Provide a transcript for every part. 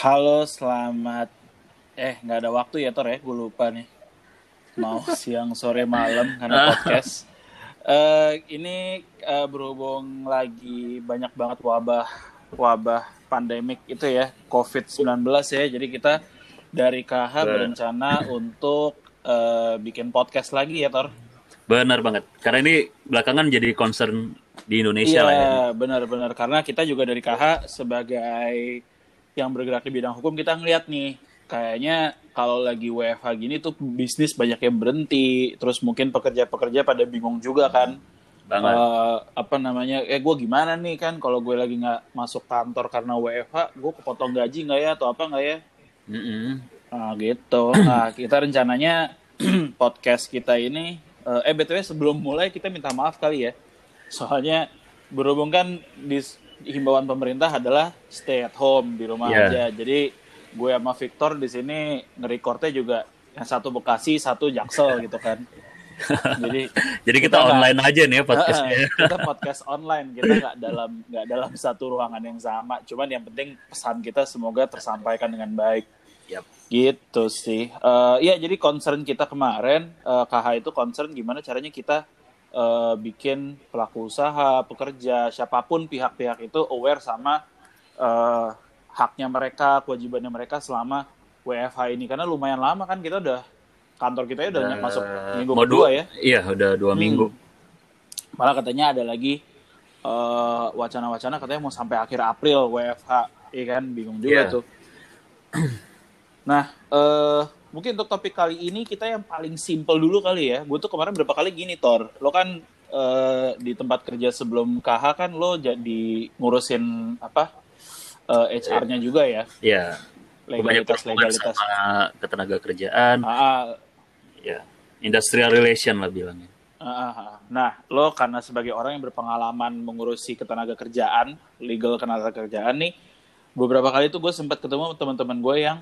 Halo, selamat. Eh, nggak ada waktu ya, Tor ya? Gue lupa nih. Mau siang, sore, malam karena podcast. Eh, ini eh, berhubung lagi banyak banget wabah wabah pandemik itu ya, COVID-19 ya. Jadi kita dari KH berencana untuk eh, bikin podcast lagi ya, Tor. Benar banget. Karena ini belakangan jadi concern di Indonesia Iya, lah ya. benar-benar. Karena kita juga dari KH sebagai yang bergerak di bidang hukum kita ngeliat nih, kayaknya kalau lagi WFH gini tuh bisnis banyak yang berhenti, terus mungkin pekerja-pekerja pada bingung juga kan. Banget. Eh, apa namanya? Eh, gue gimana nih kan kalau gue lagi nggak masuk kantor karena WFH, gue kepotong gaji nggak ya atau apa nggak ya? Mm-mm. Nah, gitu. Nah, kita rencananya podcast kita ini eh, eh BTW sebelum mulai kita minta maaf kali ya. Soalnya berhubung kan di himbauan pemerintah adalah stay at home di rumah Iya. aja. Jadi gue sama Victor di sini nge-recordnya juga yang satu Bekasi, satu Jaksel gitu kan. Jadi Jadi kita, Kita online aja nih ya podcastnya. Kita podcast online kita nggak dalam nggak dalam satu ruangan yang sama cuman yang penting pesan kita semoga tersampaikan dengan baik Yap. gitu sih Eh ya jadi concern kita kemarin eh, KH itu concern gimana caranya kita eh, bikin pelaku usaha pekerja siapa pun pihak-pihak itu aware sama eh, haknya mereka kewajibannya mereka selama WFH ini karena lumayan lama kan kita udah kantor kita udah Eh, masuk minggu kedua dua- ya Iya, udah dua Hmm. minggu. Malah katanya ada lagi eh, wacana-wacana katanya mau sampai akhir April WFH, iya kan? Bingung juga Iya. tuh. Nah, eh, mungkin untuk topik kali ini kita yang paling simple dulu kali ya. Gue tuh kemarin berapa kali gini, Tor. Lo kan eh, di tempat kerja sebelum KH kan lo jadi ngurusin apa eh, HR-nya juga ya, Iya. Legalitas legalitas. sama ketenaga kerjaan, Ah, ya. Industrial relation lah bilangnya. Ah, ah. Nah, lo karena sebagai orang yang berpengalaman mengurusi ketenaga kerjaan, legal ketenaga kerjaan nih, beberapa kali tuh gue sempat ketemu teman-teman gue yang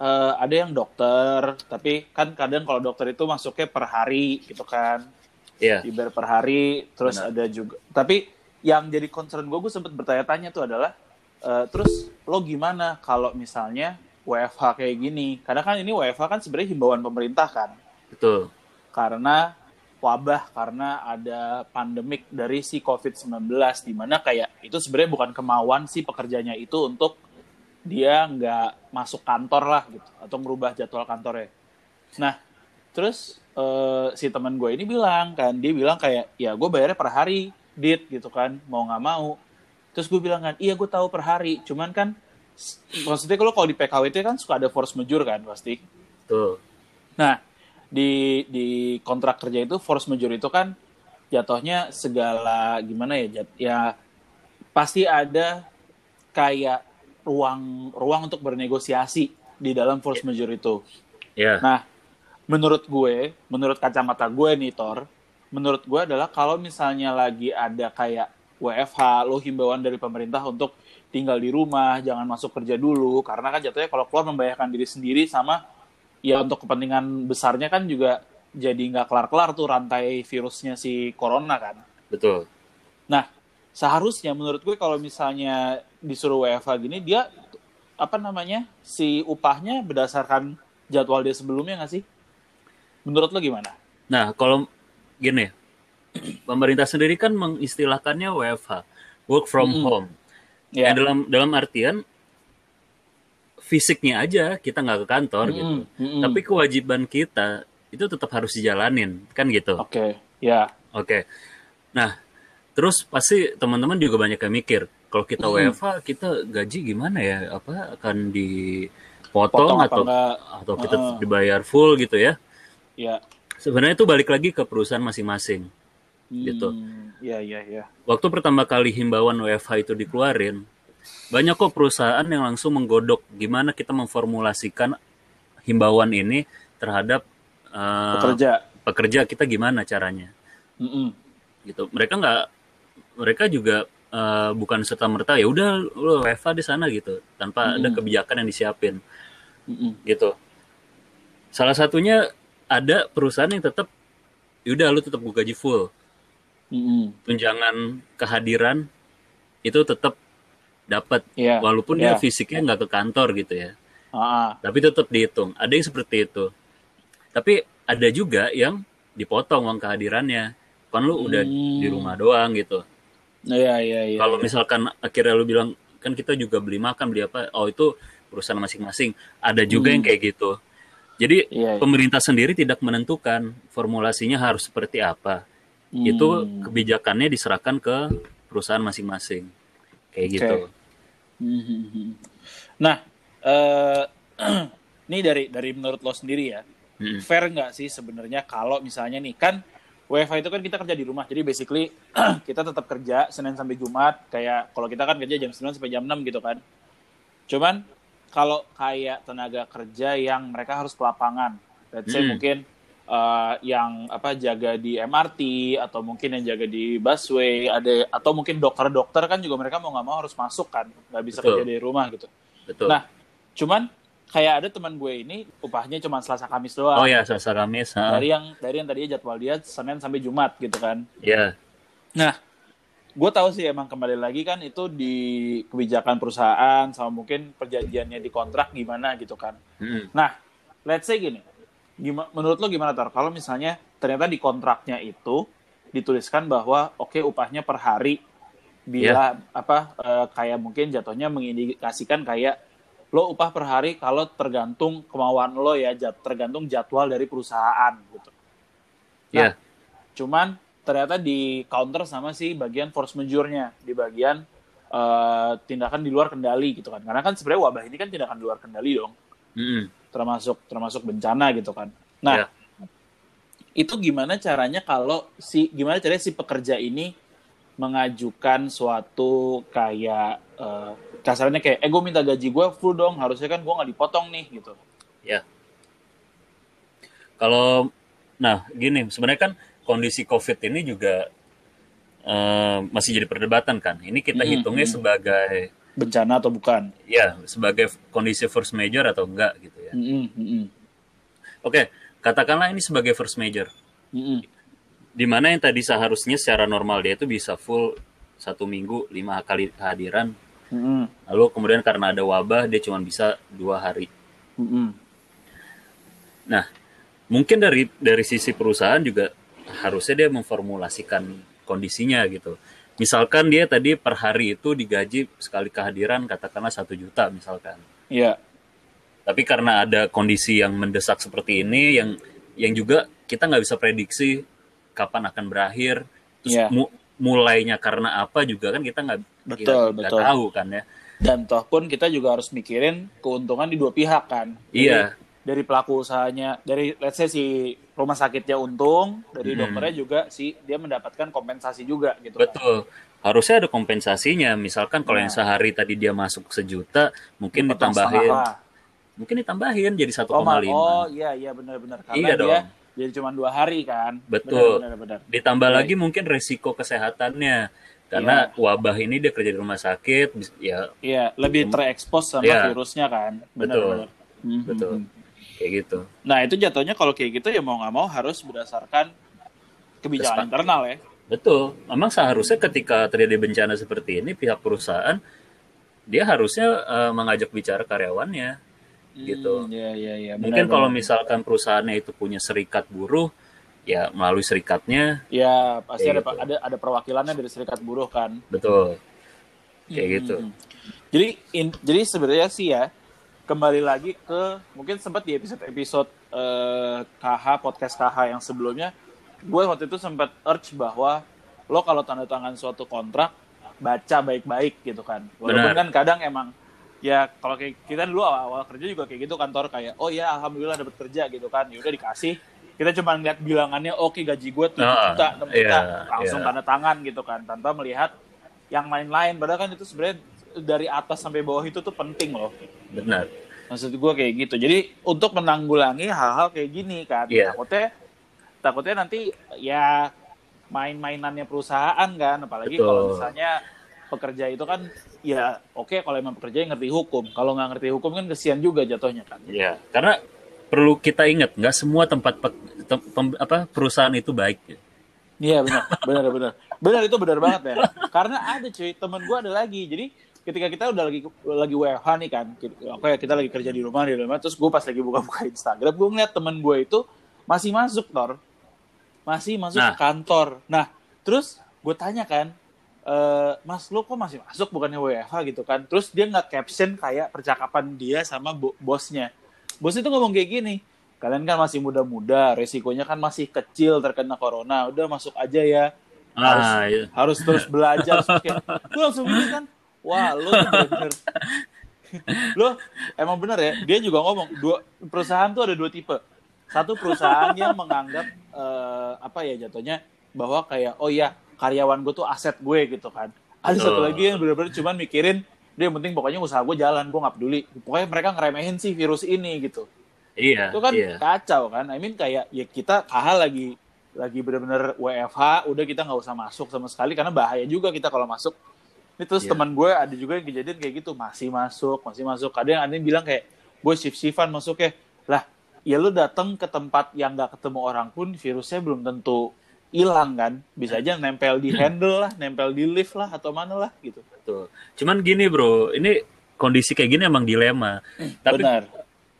eh, ada yang dokter, tapi kan kadang kalau dokter itu masuknya per hari gitu kan, Iya. dibayar per hari, terus Benar. ada juga. Tapi yang jadi concern gue, gue sempat bertanya-tanya tuh adalah, eh, terus lo gimana kalau misalnya WFH kayak gini? Karena kan ini WFH kan sebenarnya himbauan pemerintah kan Betul. karena wabah karena ada pandemik dari si COVID-19 di mana kayak itu sebenarnya bukan kemauan si pekerjanya itu untuk dia nggak masuk kantor lah gitu atau merubah jadwal kantornya. Nah, terus eh, si teman gue ini bilang kan dia bilang kayak ya gue bayarnya per hari dit gitu kan mau nggak mau. Terus gue bilang kan iya gue tahu per hari cuman kan maksudnya kalau kalau di PKWT kan suka ada force majeure kan pasti. Betul. Nah, di di kontrak kerja itu force majeure itu kan jatuhnya segala gimana ya jat, ya pasti ada kayak ruang ruang untuk bernegosiasi di dalam force majeure itu. Ya. Nah, menurut gue, menurut kacamata gue nih Tor, menurut gue adalah kalau misalnya lagi ada kayak WFH, lo himbauan dari pemerintah untuk tinggal di rumah, jangan masuk kerja dulu, karena kan jatuhnya kalau keluar membahayakan diri sendiri sama ya untuk kepentingan besarnya kan juga jadi nggak kelar-kelar tuh rantai virusnya si corona kan. Betul. Nah, seharusnya menurut gue kalau misalnya disuruh WFH gini, dia apa namanya si upahnya berdasarkan jadwal dia sebelumnya nggak sih? Menurut lo gimana? Nah, kalau gini, pemerintah sendiri kan mengistilahkannya WFH, work from Mm-mm. home. Ya, Ya, dalam dalam artian fisiknya aja kita nggak ke kantor gitu. Mm-mm, mm-mm. Tapi kewajiban kita itu tetap harus dijalanin, kan gitu. Oke, ya, Oke. Nah, terus pasti teman-teman juga banyak yang mikir, kalau kita Mm. WFH kita gaji gimana ya? Apa akan potong dipotong apa atau enggak? atau kita Heeh. dibayar full gitu ya? Ya, Sebenarnya itu balik lagi ke perusahaan masing-masing. Gitu. Hmm, ya, ya, ya. Waktu pertama kali himbauan WFH itu dikeluarin, banyak kok perusahaan yang langsung menggodok gimana kita memformulasikan himbauan ini terhadap eh, Pekerja. pekerja kita gimana caranya. Mm-mm. gitu mereka nggak mereka juga eh, bukan serta merta ya udah lo WFH di sana gitu tanpa ada Mm-mm. kebijakan yang disiapin Mm-mm. gitu salah satunya ada perusahaan yang tetap yaudah lu tetap gue gaji full Mm-mm. tunjangan kehadiran itu tetap dapat Iya. walaupun Iya. dia fisiknya nggak ke kantor gitu ya Ah, tapi tetap dihitung ada yang seperti itu tapi ada juga yang dipotong uang kehadirannya kan lu udah Hmm. di rumah doang gitu iya iya iya. kalau iya. misalkan akhirnya lu bilang kan kita juga beli makan beli apa oh itu urusan masing-masing ada juga yang kayak gitu jadi Hmm. Iya, iya. pemerintah sendiri tidak menentukan formulasinya harus seperti apa Hmm. itu kebijakannya diserahkan ke perusahaan masing-masing kayak gitu Mhm. Nah, eh ini dari dari menurut lo sendiri ya, Mm. fair nggak sih sebenarnya kalau misalnya nih kan WFH itu kan kita kerja di rumah, jadi basically kita tetap kerja Senin sampai Jumat, kayak kalau kita kan kerja jam 9 sampai jam 6 gitu kan. Cuman kalau kayak tenaga kerja yang mereka harus ke lapangan, let's say Hmm. mungkin eh, yang apa jaga di MRT atau mungkin yang jaga di busway, ada atau mungkin dokter-dokter kan juga mereka mau nggak mau harus masuk kan, nggak bisa Betul. kerja dari rumah gitu. betul Nah, cuman kayak ada teman gue ini upahnya cuma Selasa Kamis doang. oh ya Selasa Kamis ha. Dari yang dari yang tadinya jadwal dia Senin sampai Jumat gitu kan. ya Nah, gue tahu sih emang kembali lagi kan itu di kebijakan perusahaan sama mungkin perjanjiannya di kontrak gimana gitu kan. Mm. Nah, let's say gini, gimana, menurut lo gimana tar? Kalau misalnya ternyata di kontraknya itu dituliskan bahwa oke upahnya per hari bila apa eh, kayak mungkin jatuhnya mengindikasikan kayak lo upah per hari kalau tergantung kemauan lo ya jat, tergantung jadwal dari perusahaan gitu. ya Cuman ternyata di counter sama si bagian force majeure-nya di bagian eh, tindakan di luar kendali gitu kan. Karena kan sebenarnya wabah ini kan tindakan di luar kendali dong Mm-mm. termasuk termasuk bencana gitu kan. Nah, Ya. itu gimana caranya kalau si gimana caranya si pekerja ini mengajukan suatu kayak eh, kasarnya kayak eh gue minta gaji gue full dong harusnya kan gue nggak dipotong nih gitu. ya kalau nah gini sebenarnya kan kondisi COVID ini juga eh, masih jadi perdebatan kan ini kita Mm-mm, hitungnya mm. sebagai Bencana atau bukan? ya sebagai kondisi force major atau enggak gitu ya Mm-mm, mm-mm, oke katakanlah ini sebagai force major mm-mm. di mana yang tadi seharusnya secara normal dia itu bisa full satu minggu lima kali kehadiran. Mm-mm, lalu kemudian karena ada wabah dia cuma bisa dua hari. Mm-mm. nah mungkin dari dari sisi perusahaan juga harusnya dia memformulasikan kondisinya gitu. Misalkan dia tadi per hari itu digaji sekali kehadiran katakanlah satu juta misalkan. Iya. tapi karena ada kondisi yang mendesak seperti ini yang yang juga kita nggak bisa prediksi kapan akan berakhir terus Iya. mu- mulainya karena apa juga kan kita nggak Betul, nggak betul. tahu kan ya Dan toh pun kita juga harus mikirin keuntungan di dua pihak kan. Iya. Dari pelaku usahanya, dari let's say si rumah sakitnya untung, dari Hmm. dokternya juga si dia mendapatkan kompensasi juga gitu. kan. betul harusnya ada kompensasinya misalkan kalau Nah. yang sehari tadi dia masuk sejuta mungkin Potong ditambahin mungkin ditambahin jadi 1,5 Oh, ma- oh iya iya benar-benar karena Iya dia dong. Jadi cuma dua hari kan. Betul. Benar, benar, benar. ditambah Baik. lagi mungkin resiko kesehatannya karena wabah ini dia kerja di rumah sakit ya Iya, lebih terekspos sama Iya. virusnya kan. Benar, Betul. benar. Mhm. betul kayak gitu Nah, itu jatuhnya kalau kayak gitu ya mau nggak mau harus berdasarkan kebijakan Kesepakatan. internal ya. betul memang seharusnya ketika terjadi bencana seperti ini pihak perusahaan dia harusnya eh, mengajak bicara karyawannya gitu Hmm, Iya, iya, iya. mungkin benar, kalau benar. misalkan perusahaannya itu punya serikat buruh ya melalui serikatnya Ya, pasti ada gitu. ada ada perwakilannya dari serikat buruh kan. betul kayak gitu Hmm. Jadi in- jadi sebenarnya sih ya kembali lagi ke mungkin sempat di episode episode KH podcast KH yang sebelumnya gue waktu itu sempat urge bahwa lo kalau tanda tangan suatu kontrak baca baik-baik gitu kan. Walaupun Benar. kan kadang emang ya kalau kayak kita dulu awal-awal kerja juga kayak gitu kantor kayak oh ya alhamdulillah dapat kerja gitu kan. Ya udah dikasih kita cuma ngeliat bilangannya oke gaji gue 7 Ah, juta 6 juta iya, langsung iya. tanda tangan gitu kan tanpa melihat yang lain-lain padahal kan itu sebenarnya dari atas sampai bawah itu tuh penting loh benar maksud gue kayak gitu jadi untuk menanggulangi hal-hal kayak gini kan Iya. takutnya takutnya nanti ya main-mainannya perusahaan kan apalagi Betul. kalau misalnya pekerja itu kan ya oke kalau emang pekerja yang ngerti hukum kalau nggak ngerti hukum kan kesian juga jatuhnya kan ya karena perlu kita ingat nggak semua tempat pe- tem- pem- apa perusahaan itu baik Iya benar, benar benar. Benar itu benar banget ya. Karena ada cuy, temen gue ada lagi. Jadi ketika kita udah lagi lagi WFH nih kan, oke kita lagi kerja di rumah di rumah, terus gue pas lagi buka-buka Instagram, gue ngeliat temen gue itu masih masuk tor, masih masuk Nah. ke kantor. Nah, terus gue tanya kan, e, Mas lo kok masih masuk? Bukannya WFH gitu kan? Terus dia nggak caption kayak percakapan dia sama bo- bosnya. Bos itu ngomong kayak gini, kalian kan masih muda-muda, resikonya kan masih kecil terkena corona, udah masuk aja ya. Ah, iya. harus terus belajar. Gue langsung mikir kan wah lo bener. Lo emang bener ya? Dia juga ngomong dua perusahaan tuh ada dua tipe. Satu perusahaan yang menganggap eh, apa ya jatuhnya bahwa kayak oh ya karyawan gue tuh aset gue gitu kan. Ada satu Betul. lagi yang bener-bener cuman mikirin dia yang penting pokoknya usaha gue jalan gue nggak peduli. Pokoknya mereka ngeremehin sih virus ini gitu. Iya, itu kan iya. kacau kan. I mean kayak ya kita KH lagi lagi bener-bener WFH udah kita nggak usah masuk sama sekali karena bahaya juga kita kalau masuk. Ini terus Iya. teman gue ada juga yang kejadian kayak gitu masih masuk masih masuk. Kadang ada yang bilang kayak gue shift shiftan masuk ya lah ya lu datang ke tempat yang nggak ketemu orang pun virusnya belum tentu hilang kan bisa aja nempel di handle lah nempel di lift lah atau mana lah gitu Betul. Cuman gini bro, ini kondisi kayak gini emang dilema. Tapi benar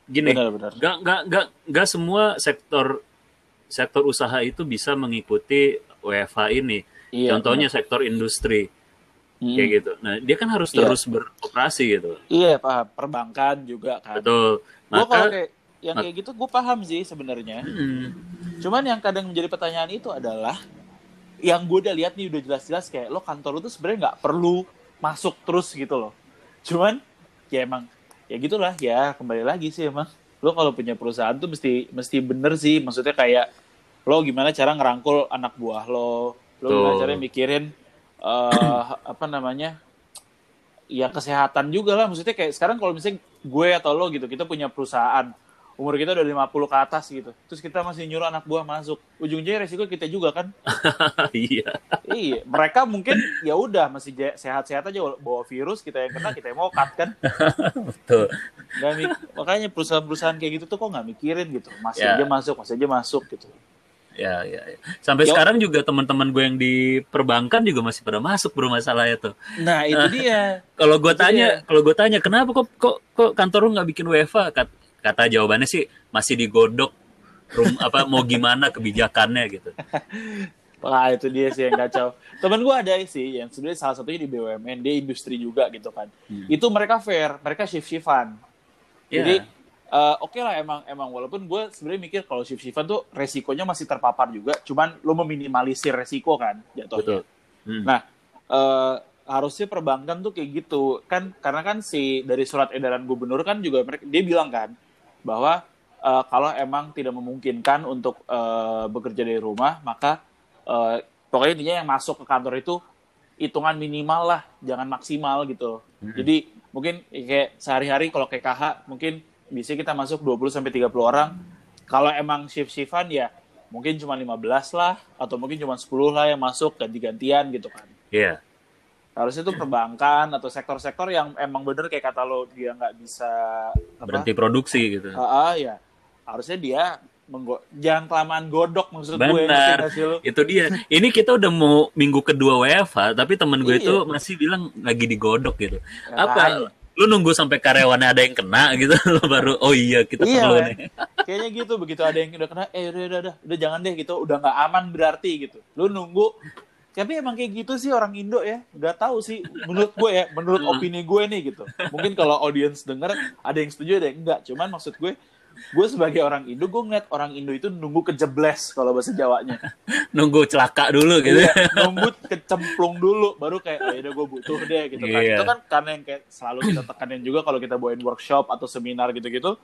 gini, benar benar nggak nggak nggak nggak semua sektor sektor usaha itu bisa mengikuti WFH ini. Iya, Contohnya sektor industri Hmm. kayak gitu. Nah dia kan harus Iya. terus beroperasi gitu. iya paham perbankan juga kan Betul. gue kalau Maka kayak yang kayak gitu gue paham sih sebenarnya hmm, cuman yang kadang menjadi pertanyaan itu adalah yang gue udah lihat nih udah jelas-jelas kayak lo kantor lu tuh sebenarnya nggak perlu masuk terus gitu loh. Cuman ya emang ya gitulah ya kembali lagi sih emang. Lo kalau punya perusahaan tuh mesti mesti bener sih. Maksudnya kayak lo gimana cara ngerangkul anak buah lo? Lo gimana Betul. cara mikirin eh apa namanya ya kesehatan juga lah. Maksudnya kayak sekarang kalau misalnya gue atau lo gitu kita punya perusahaan umur kita udah 50 ke atas gitu terus kita masih nyuruh anak buah masuk ujung-ujungnya resiko kita juga kan iya. iya mereka mungkin ya udah masih sehat-sehat aja bawa virus kita yang kena kita yang mau cut kan Betul. Mik- makanya perusahaan-perusahaan kayak gitu tuh kok nggak mikirin gitu masih Ya. aja masuk masih aja masuk gitu Ya, ya, ya. Sampai Yo. sekarang juga teman-teman gue yang di perbankan juga masih pada masuk bro masalahnya tuh. nah itu dia Kalau gue tanya, kalau gue tanya kenapa kok kok kok kantor lu nggak bikin WFA? Kat- Kata jawabannya sih masih digodok rum apa mau gimana kebijakannya gitu. Wah itu dia sih yang kacau. Temen gue ada sih yang sebenarnya salah satunya di BUMN dia industri juga gitu kan. Hmm. Itu mereka fair, mereka shift shiftan. Ya. Jadi eh, oke lah emang emang walaupun gue sebenarnya mikir kalau shift shiftan tuh resikonya masih terpapar juga, cuman lo meminimalisir resiko kan jatuhnya. betul. Hmm. Nah eh, harusnya perbankan tuh kayak gitu kan karena kan si dari surat edaran gubernur kan juga mereka dia bilang kan bahwa eh, kalau emang tidak memungkinkan untuk eh, bekerja dari rumah maka eh, pokoknya intinya yang masuk ke kantor itu hitungan minimal lah jangan maksimal gitu Mhm. jadi mungkin kayak sehari-hari kalau kayak KH mungkin bisa kita masuk 20 sampai 30 orang kalau emang shift-shiftan ya mungkin cuma 15 lah atau mungkin cuma 10 lah yang masuk ganti-gantian gitu kan Iya. Harusnya itu perbankan atau sektor-sektor yang emang bener kayak kata lo dia nggak bisa apa Berhenti produksi gitu. Ah, ah, ya harusnya dia menggo jangan kelamaan godok maksud gue Benar. sih lo? Itu dia. Ini kita udah mau minggu kedua WFH, tapi temen gue Iya. itu masih bilang lagi digodok gitu. Ya, Apa? makanya. Lu nunggu sampai karyawannya ada yang kena gitu, lu baru oh iya kita Iya, perlu men. nih. kayaknya gitu begitu ada yang udah kena eh udah udah udah, udah jangan deh gitu udah nggak aman berarti gitu lu nunggu tapi emang kayak gitu sih orang Indo ya nggak tahu sih menurut gue ya menurut Hmm. opini gue nih gitu mungkin kalau audience denger ada yang setuju ada yang enggak cuman maksud gue gue sebagai orang Indo gue ngeliat orang Indo itu nunggu kejebles kalau bahasa Jawanya Nunggu celaka dulu gitu. Iya, nunggu kecemplung dulu baru kayak oh, udah gue butuh deh gitu kan Iya. itu kan karena yang kayak selalu kita tekanin juga kalau kita bawain workshop atau seminar gitu-gitu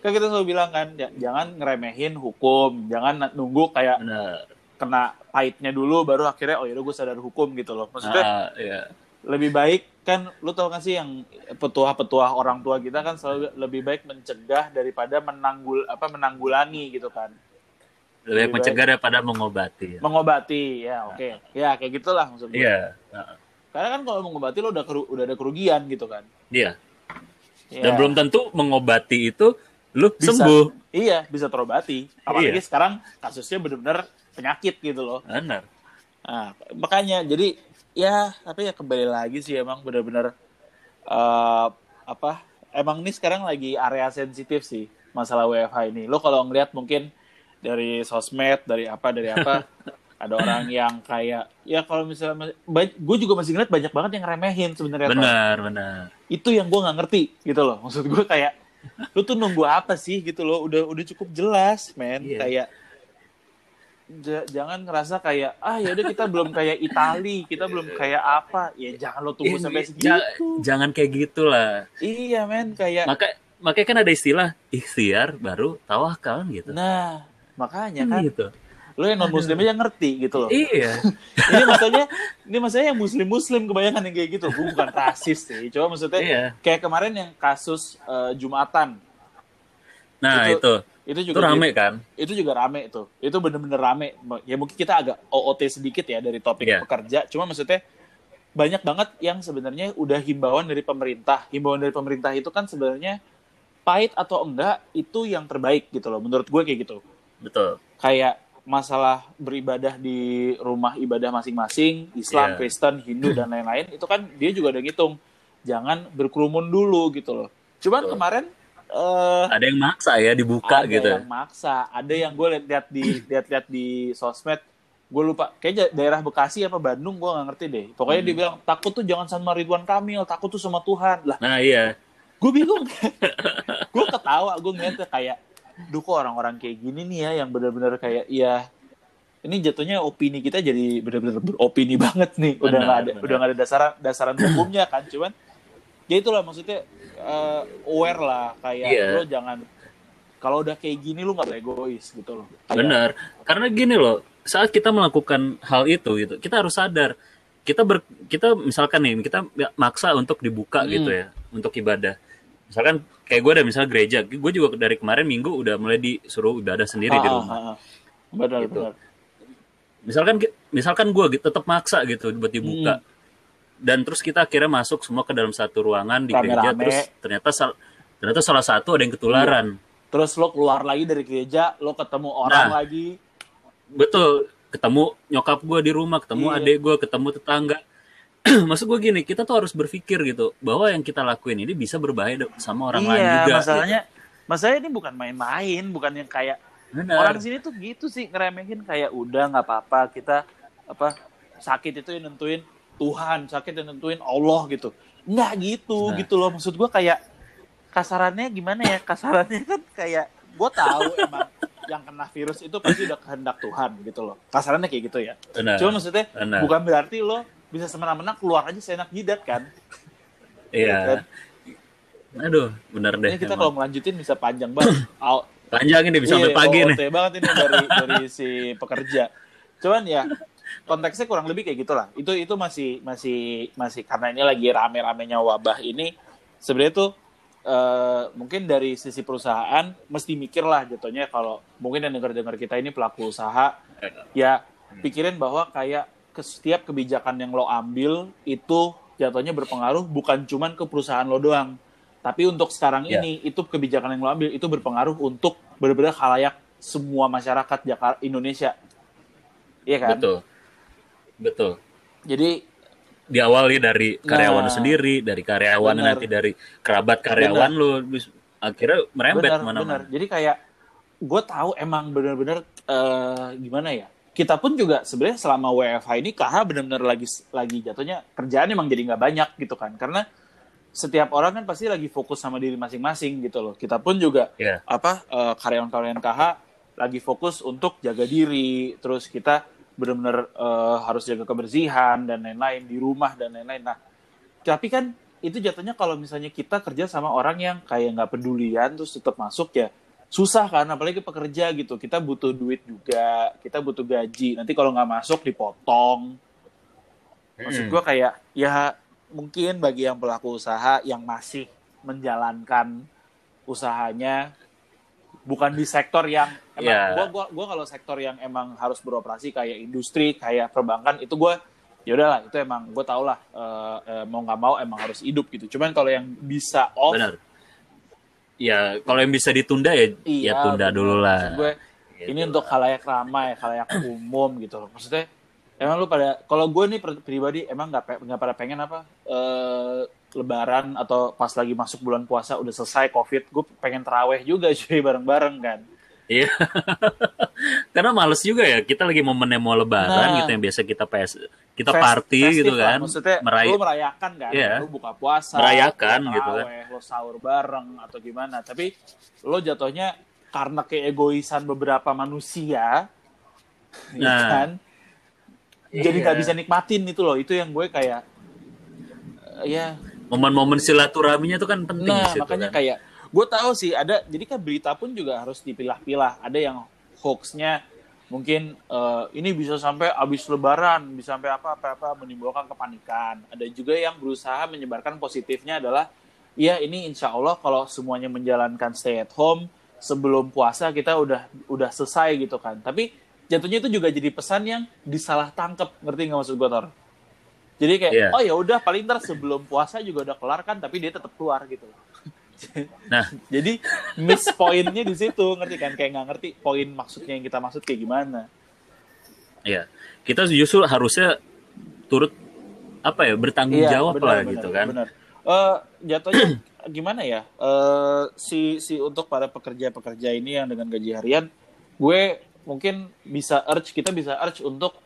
kan kita selalu bilang kan ya, jangan ngeremehin hukum jangan nunggu kayak Benar. Kena pahitnya dulu baru akhirnya oh yaudah gue sadar hukum gitu loh maksudnya Ah, iya. lebih baik kan lu tau gak sih yang petuah-petuah orang tua kita kan selalu lebih baik mencegah daripada menanggul apa menanggulangi gitu kan Lebih Lebih mencegah daripada mengobati. ya. mengobati ya oke ya kayak gitulah maksud gue Iya. Ah, Karena kan kalau mengobati lo udah keru- udah ada kerugian gitu kan. Iya. Ya, Dan belum tentu mengobati itu lu bisa, sembuh. Iya, bisa terobati. Apalagi Iya. sekarang kasusnya benar-benar penyakit gitu loh. Benar. Nah, makanya jadi ya tapi ya kembali lagi sih emang benar-benar uh, apa emang ini sekarang lagi area sensitif sih masalah WFH ini. Lo kalau ngeliat mungkin dari sosmed, dari apa, dari apa, ada orang yang kayak ya kalau misalnya gue juga masih ngeliat banyak banget yang remehin sebenarnya benar benar itu yang gue nggak ngerti gitu loh maksud gue kayak lu tuh nunggu apa sih gitu loh udah udah cukup jelas men yeah. kayak jangan ngerasa kayak ah ya udah kita belum kayak Itali kita belum kayak apa. Ya jangan lo tunggu sampai segitu. jangan kayak gitulah. Iya men kayak maka makanya kan ada istilah ikhtiar baru tawakal gitu. Nah makanya kan gitu. lo yang non muslim aja ngerti gitu loh. Iya. Ini maksudnya ini maksudnya yang muslim muslim kebanyakan yang kayak gitu. Gue bukan rasis sih coba maksudnya iya. kayak kemarin yang kasus uh, jumatan. Nah itu itu, itu juga itu rame di, kan itu juga rame tuh itu bener-bener rame ya mungkin kita agak OOT sedikit ya dari topik yeah. pekerja cuma maksudnya banyak banget yang sebenarnya udah himbauan dari pemerintah himbauan dari pemerintah itu kan sebenarnya pahit atau enggak itu yang terbaik gitu loh menurut gue kayak gitu betul kayak masalah beribadah di rumah ibadah masing-masing, Islam, yeah. Kristen, Hindu dan lain-lain, itu kan dia juga udah ngitung jangan berkerumun dulu gitu loh. Cuman Betul. kemarin uh, ada yang maksa ya dibuka ada gitu. Ada yang maksa, ada yang gue lihat-lihat di lihat-lihat di sosmed, gue lupa kayak daerah Bekasi apa Bandung gue nggak ngerti deh. Pokoknya hmm. dia bilang takut tuh jangan sama Ridwan Kamil, takut tuh sama Tuhan lah. Nah iya. Gue bingung, gue ketawa, gue ngeliatnya kayak duh kok orang-orang kayak gini nih ya yang benar-benar kayak ya ini jatuhnya opini kita jadi benar-benar beropini banget nih udah nggak ada benar. udah nggak ada dasaran dasaran hukumnya kan cuman ya itulah maksudnya uh, aware lah kayak yeah. lo jangan kalau udah kayak gini lo nggak egois gitu loh kayak, benar karena gini loh saat kita melakukan hal itu gitu kita harus sadar kita ber kita misalkan nih kita maksa untuk dibuka hmm. gitu ya untuk ibadah misalkan kayak gue ada misalnya gereja gue juga dari kemarin minggu udah mulai disuruh ibadah sendiri ah, di rumah ah, ah. benar gitu. benar misalkan misalkan gue gitu, tetap maksa gitu buat dibuka hmm. Dan terus kita akhirnya masuk semua ke dalam satu ruangan di Rame -rame. gereja terus ternyata sal ternyata salah satu ada yang ketularan iya. terus lo keluar lagi dari gereja lo ketemu orang nah, lagi betul ketemu nyokap gue di rumah ketemu iya. adik gue ketemu tetangga maksud gue gini kita tuh harus berpikir gitu bahwa yang kita lakuin ini bisa berbahaya sama orang iya, lain juga masalahnya masalahnya ini bukan main-main bukan yang kayak Benar. orang sini tuh gitu sih ngeremehin kayak udah nggak apa-apa kita apa sakit itu yang nentuin Tuhan sakit yang nentuin Allah gitu. Nggak gitu nah. gitu loh. Maksud gue kayak kasarannya gimana ya? Kasarannya kan kayak gue tahu emang yang kena virus itu pasti udah kehendak Tuhan gitu loh. Kasarannya kayak gitu ya. Benar. cuma maksudnya Benar. bukan berarti lo bisa semena-mena keluar aja seenak jidat kan? Iya. Ya kan? aduh benar deh ini kita kalau melanjutin bisa panjang banget. Panjang ini bisa sampai iya, pagi nih. banget ini dari dari si pekerja. Cuman ya konteksnya kurang lebih kayak gitulah itu itu masih masih masih karena ini lagi rame-ramenya wabah ini sebenarnya tuh Uh, mungkin dari sisi perusahaan mesti mikir lah jatuhnya kalau mungkin yang dengar-dengar kita ini pelaku usaha ya pikirin bahwa kayak ke setiap kebijakan yang lo ambil itu jatuhnya berpengaruh bukan cuman ke perusahaan lo doang. Tapi untuk sekarang yeah. ini itu kebijakan yang lo ambil itu berpengaruh untuk benar-benar khalayak semua masyarakat Jakarta Indonesia. Iya kan? Betul. Betul. Jadi diawali dari karyawan nah, sendiri, dari karyawan bener. nanti dari kerabat karyawan lo akhirnya merembet mana-mana. Jadi kayak gue tahu emang benar-benar uh, gimana ya? kita pun juga sebenarnya selama WFH ini KH benar-benar lagi lagi jatuhnya kerjaan emang jadi nggak banyak gitu kan karena setiap orang kan pasti lagi fokus sama diri masing-masing gitu loh kita pun juga yeah. apa uh, karyawan-karyawan KH lagi fokus untuk jaga diri terus kita benar-benar uh, harus jaga kebersihan dan lain-lain di rumah dan lain-lain. Nah tapi kan itu jatuhnya kalau misalnya kita kerja sama orang yang kayak nggak pedulian terus tetap masuk ya susah kan apalagi pekerja gitu. Kita butuh duit juga kita butuh gaji. Nanti kalau nggak masuk dipotong. Maksud gue kayak ya mungkin bagi yang pelaku usaha yang masih menjalankan usahanya bukan di sektor yang emang yeah. gua gua gua kalau sektor yang emang harus beroperasi kayak industri kayak perbankan itu gue ya udahlah itu emang gue tau lah uh, uh, mau nggak mau emang harus hidup gitu cuman kalau yang bisa off Bener ya kalau yang bisa ditunda ya, ya iya, ya tunda bener. dulu lah. gue gitu. ini untuk halayak ramai, halayak umum gitu loh. Maksudnya emang lu pada kalau gue nih pribadi emang nggak nggak pada pengen apa uh, lebaran atau pas lagi masuk bulan puasa udah selesai covid gue pengen teraweh juga cuy bareng-bareng kan Iya. Karena males juga ya. Kita lagi momennya mau lebaran Nah. gitu yang biasa kita PS kita Fest- party festive gitu lah. kan. maksudnya Meray- lu merayakan kan Iya. lu buka puasa Merayakan lu gitu kan. teraweh, lu sahur bareng atau gimana tapi lo jatuhnya karena keegoisan beberapa manusia ya Nah. kan jadi nggak Iya. bisa nikmatin itu loh itu yang gue kayak ya Momen-momen silaturahminya tuh kan penting nah situ makanya kan. kayak gue tahu sih ada jadi kan berita pun juga harus dipilah-pilah. Ada yang hoaxnya mungkin eh, ini bisa sampai habis lebaran bisa sampai apa apa apa menimbulkan kepanikan. Ada juga yang berusaha menyebarkan positifnya adalah ya ini insya Allah kalau semuanya menjalankan stay at home sebelum puasa kita udah udah selesai gitu kan. Tapi jatuhnya itu juga jadi pesan yang disalah tangkep. Ngerti nggak maksud gue Tor jadi kayak Iya. oh ya udah paling ntar sebelum puasa juga udah kelar kan tapi dia tetap keluar gitu Nah, jadi miss poinnya di situ ngerti kan kayak nggak ngerti poin maksudnya yang kita maksud kayak gimana ya. Kita justru harusnya turut apa ya bertanggung jawab benar, lah benar, gitu kan. benar. Eh, jatuhnya gimana ya Eh, si si untuk para pekerja-pekerja ini yang dengan gaji harian gue mungkin bisa urge kita bisa urge untuk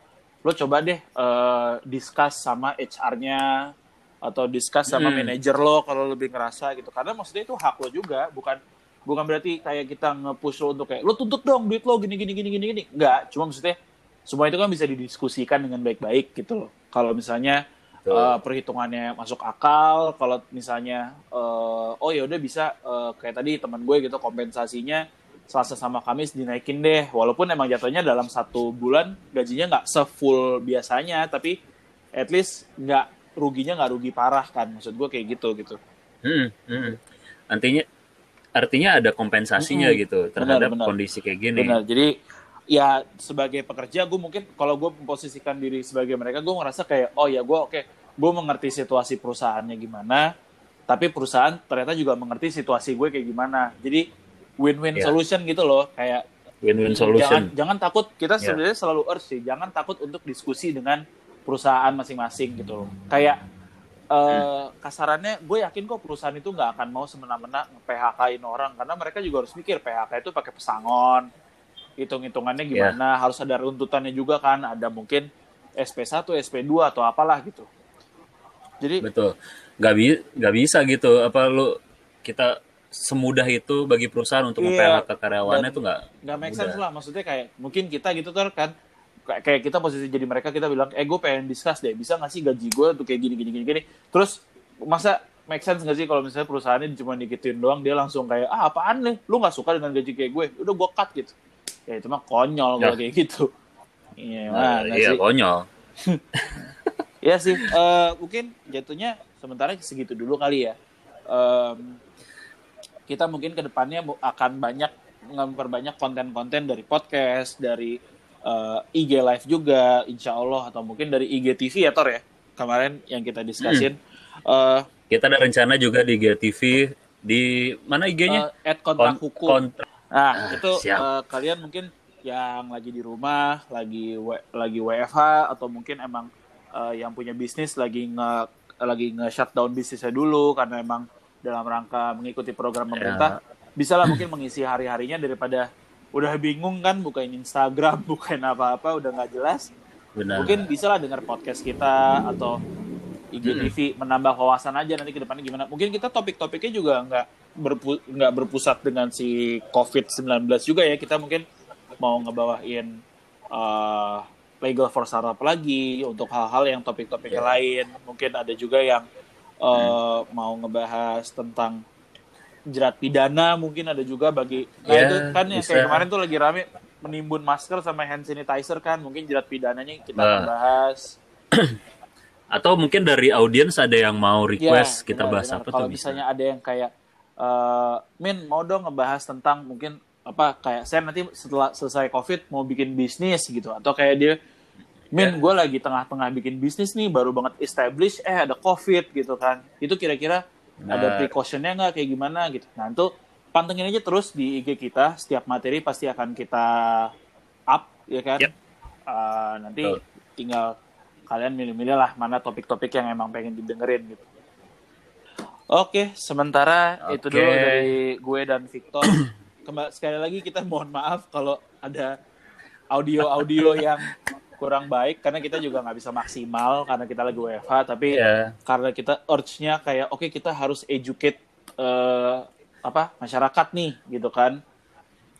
lo coba deh eh, discuss sama HR-nya atau discuss sama Hmm. manajer lo kalau lebih ngerasa gitu. Karena maksudnya itu hak lo juga bukan bukan berarti kayak kita nge-push lo untuk kayak lo tuntut dong duit lo gini gini gini gini gini. Nggak cuma maksudnya semua itu kan bisa didiskusikan dengan baik-baik gitu loh. Kalau misalnya eh, perhitungannya masuk akal kalau misalnya eh, oh ya udah bisa eh, kayak tadi teman gue gitu kompensasinya Selasa sama Kamis dinaikin deh walaupun emang jatuhnya dalam satu bulan gajinya nggak sefull biasanya tapi at least nggak ruginya nggak rugi parah kan maksud gue kayak gitu gitu Hmm, hmm. Artinya artinya ada kompensasinya Mm-mm. gitu terhadap benar. kondisi kayak gini. benar jadi ya sebagai pekerja gue mungkin kalau gue memposisikan diri sebagai mereka gue ngerasa kayak oh ya gue oke gue mengerti situasi perusahaannya gimana tapi perusahaan ternyata juga mengerti situasi gue kayak gimana jadi win-win Ya. solution gitu loh kayak Win-win jangan solution. jangan takut kita Ya. sebenarnya selalu urge sih jangan takut untuk diskusi dengan perusahaan masing-masing gitu loh kayak eh, kasarannya gue yakin kok perusahaan itu nggak akan mau semena-mena nge-PHK-in orang karena mereka juga harus mikir PHK itu pakai pesangon hitung-hitungannya gimana harus ada runtutannya juga kan ada mungkin SP1 SP2 atau apalah gitu jadi Betul. Gak, bi gak bisa gitu. Apa lu kita semudah itu bagi perusahaan untuk Iya. nge-PHK karyawannya tuh nggak nggak make mudah. sense lah maksudnya kayak mungkin kita gitu tuh kan kayak kita posisi jadi mereka kita bilang eh gue pengen discuss deh bisa nggak sih gaji gue tuh kayak gini gini gini gini terus masa make sense nggak sih kalau misalnya perusahaannya cuma dikitin doang dia langsung kayak ah apaan nih lu nggak suka dengan gaji kayak gue udah gue cut gitu ya itu mah konyol kalau Ya. kayak gitu iya Nah, iya sih konyol. ya sih eh, mungkin jatuhnya sementara segitu dulu kali ya Em, kita mungkin ke depannya akan banyak memperbanyak konten-konten dari podcast dari eh, IG live juga insya Allah atau mungkin dari IG TV ya Tor ya kemarin yang kita diskusin Eh, Kita ada rencana juga di GTV di mana IG-nya? eh, at kontrak Kon- hukum kontrak. Nah, Ah, itu siap. eh, kalian mungkin yang lagi di rumah, lagi W- lagi WFH atau mungkin emang eh, yang punya bisnis lagi nge lagi nge shutdown bisnisnya dulu karena emang dalam rangka mengikuti program pemerintah, bisa lah mungkin mengisi hari-harinya daripada udah bingung kan bukain Instagram, bukain apa-apa udah nggak jelas. Benar. Mungkin bisa lah dengar podcast kita atau IGTV menambah wawasan aja nanti ke depannya gimana. Mungkin kita topik-topiknya juga nggak berpu nggak berpusat dengan si COVID-19 juga ya. Kita mungkin mau ngebawain eh, legal for startup lagi untuk hal-hal yang topik-topiknya Ya. lain. Mungkin ada juga yang eh, mau ngebahas tentang jerat pidana mungkin ada juga bagi nah Ya, itu kan yang bisa. kayak kemarin tuh lagi rame menimbun masker sama hand sanitizer kan mungkin jerat pidananya kita Nah. bahas Atau mungkin dari audiens ada yang mau request Ya, kita benar, bahas benar. apa Kalau tuh bisa. misalnya ada yang kayak eh, Min mau dong ngebahas tentang mungkin apa kayak saya nanti setelah selesai covid mau bikin bisnis gitu atau kayak dia Min Ya. gue lagi tengah-tengah bikin bisnis nih baru banget establish eh ada covid gitu kan itu kira-kira ada Benar. precautionnya nggak kayak gimana gitu nah itu pantengin aja terus di IG kita setiap materi pasti akan kita up ya kan Yap. Eh, nanti Betul. tinggal kalian milih-milih lah mana topik-topik yang emang pengen didengerin gitu Oke, sementara Oke. itu dulu dari gue dan Victor. Kembali sekali lagi kita mohon maaf kalau ada audio-audio yang kurang baik karena kita juga nggak bisa maksimal karena kita lagi WFH tapi Iya. karena kita urge-nya kayak oke kita harus educate eh, apa masyarakat nih gitu kan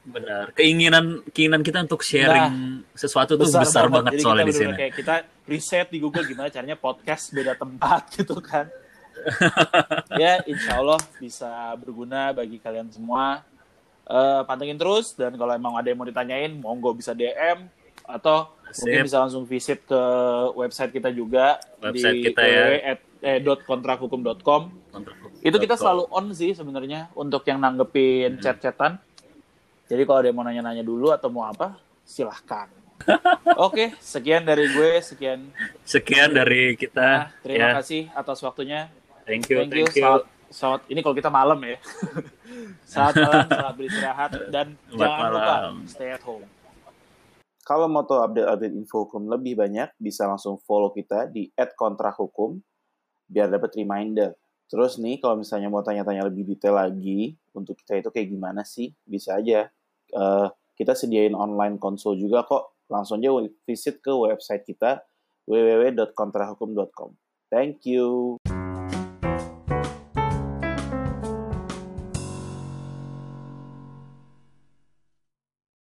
Benar. Keinginan keinginan kita untuk sharing sesuatu tuh besar, banget, Jadi soalnya di sini. kayak kita riset di Google gimana caranya podcast beda tempat gitu kan ya insya Allah bisa berguna bagi kalian semua Eh, pantengin terus dan kalau emang ada yang mau ditanyain monggo bisa DM atau mungkin Sip. bisa langsung visit ke website kita juga Website di kita ya. www.kontrakhukum.com itu kita selalu on sih sebenarnya untuk yang nanggepin chat-chatan. Jadi kalau ada yang mau nanya-nanya dulu atau mau apa, silahkan. Oke, sekian dari gue, sekian. Sekian dari kita. Nah, terima ya. kasih atas waktunya. Thank you, Thank you. thank you. Selamat, selamat- ini kalau kita malam ya. selamat malam, selamat beristirahat dan Selamat jangan lupa malam. stay at home. Kalau mau tahu update-update info hukum lebih banyak, bisa langsung follow kita di @kontrahukum biar dapat reminder. Terus nih, kalau misalnya mau tanya-tanya lebih detail lagi untuk kita itu kayak gimana sih, bisa aja. Eh, kita sediain online konsul juga kok. Langsung aja visit ke website kita www.kontrahukum.com. Thank you.